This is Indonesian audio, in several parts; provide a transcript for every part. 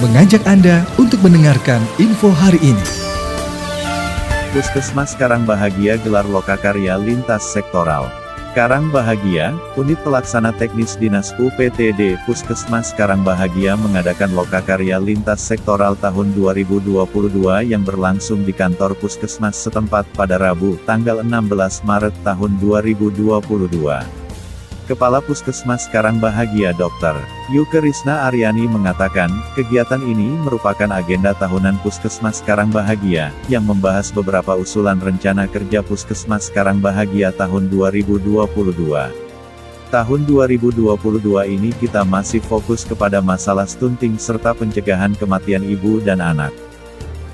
mengajak Anda untuk mendengarkan info hari ini. Puskesmas Karang Bahagia gelar lokakarya lintas sektoral. Karang Bahagia, unit pelaksana teknis Dinas UPTD Puskesmas Karang Bahagia mengadakan lokakarya lintas sektoral tahun 2022 yang berlangsung di kantor Puskesmas setempat pada Rabu, tanggal 16 Maret tahun 2022. Kepala Puskesmas Karang Bahagia Dr. Yuke Risna Aryani mengatakan, kegiatan ini merupakan agenda tahunan Puskesmas Karang Bahagia, yang membahas beberapa usulan rencana kerja Puskesmas Karang Bahagia tahun 2022. Tahun 2022 ini kita masih fokus kepada masalah stunting serta pencegahan kematian ibu dan anak.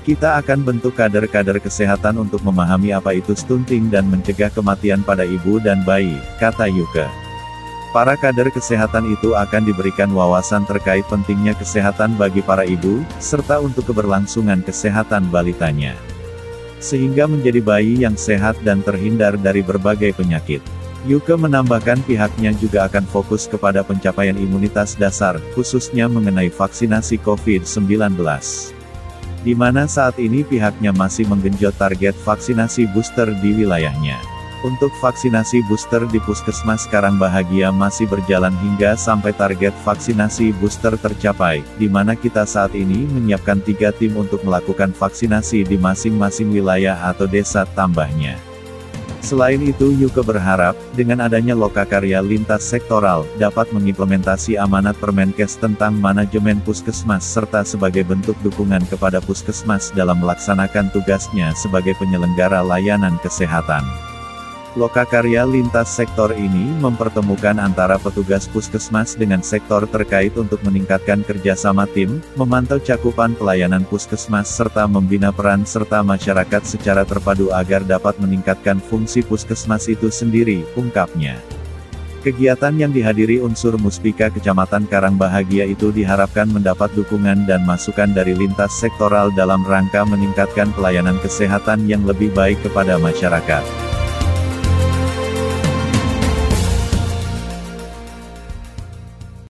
Kita akan bentuk kader-kader kesehatan untuk memahami apa itu stunting dan mencegah kematian pada ibu dan bayi, kata Yuke. Para kader kesehatan itu akan diberikan wawasan terkait pentingnya kesehatan bagi para ibu, serta untuk keberlangsungan kesehatan balitanya. Sehingga menjadi bayi yang sehat dan terhindar dari berbagai penyakit. Yuke menambahkan pihaknya juga akan fokus kepada pencapaian imunitas dasar, khususnya mengenai vaksinasi COVID-19. Di mana saat ini pihaknya masih menggenjot target vaksinasi booster di wilayahnya. Untuk vaksinasi booster di Puskesmas Karang Bahagia masih berjalan hingga sampai target vaksinasi booster tercapai, di mana kita saat ini menyiapkan tiga tim untuk melakukan vaksinasi di masing-masing wilayah atau desa tambahnya. Selain itu Yuke berharap, dengan adanya lokakarya lintas sektoral, dapat mengimplementasi amanat Permenkes tentang manajemen puskesmas serta sebagai bentuk dukungan kepada puskesmas dalam melaksanakan tugasnya sebagai penyelenggara layanan kesehatan. Lokakarya lintas sektor ini mempertemukan antara petugas puskesmas dengan sektor terkait untuk meningkatkan kerjasama tim, memantau cakupan pelayanan puskesmas serta membina peran serta masyarakat secara terpadu agar dapat meningkatkan fungsi puskesmas itu sendiri, ungkapnya. Kegiatan yang dihadiri unsur Muspika Kecamatan Karang Bahagia itu diharapkan mendapat dukungan dan masukan dari lintas sektoral dalam rangka meningkatkan pelayanan kesehatan yang lebih baik kepada masyarakat.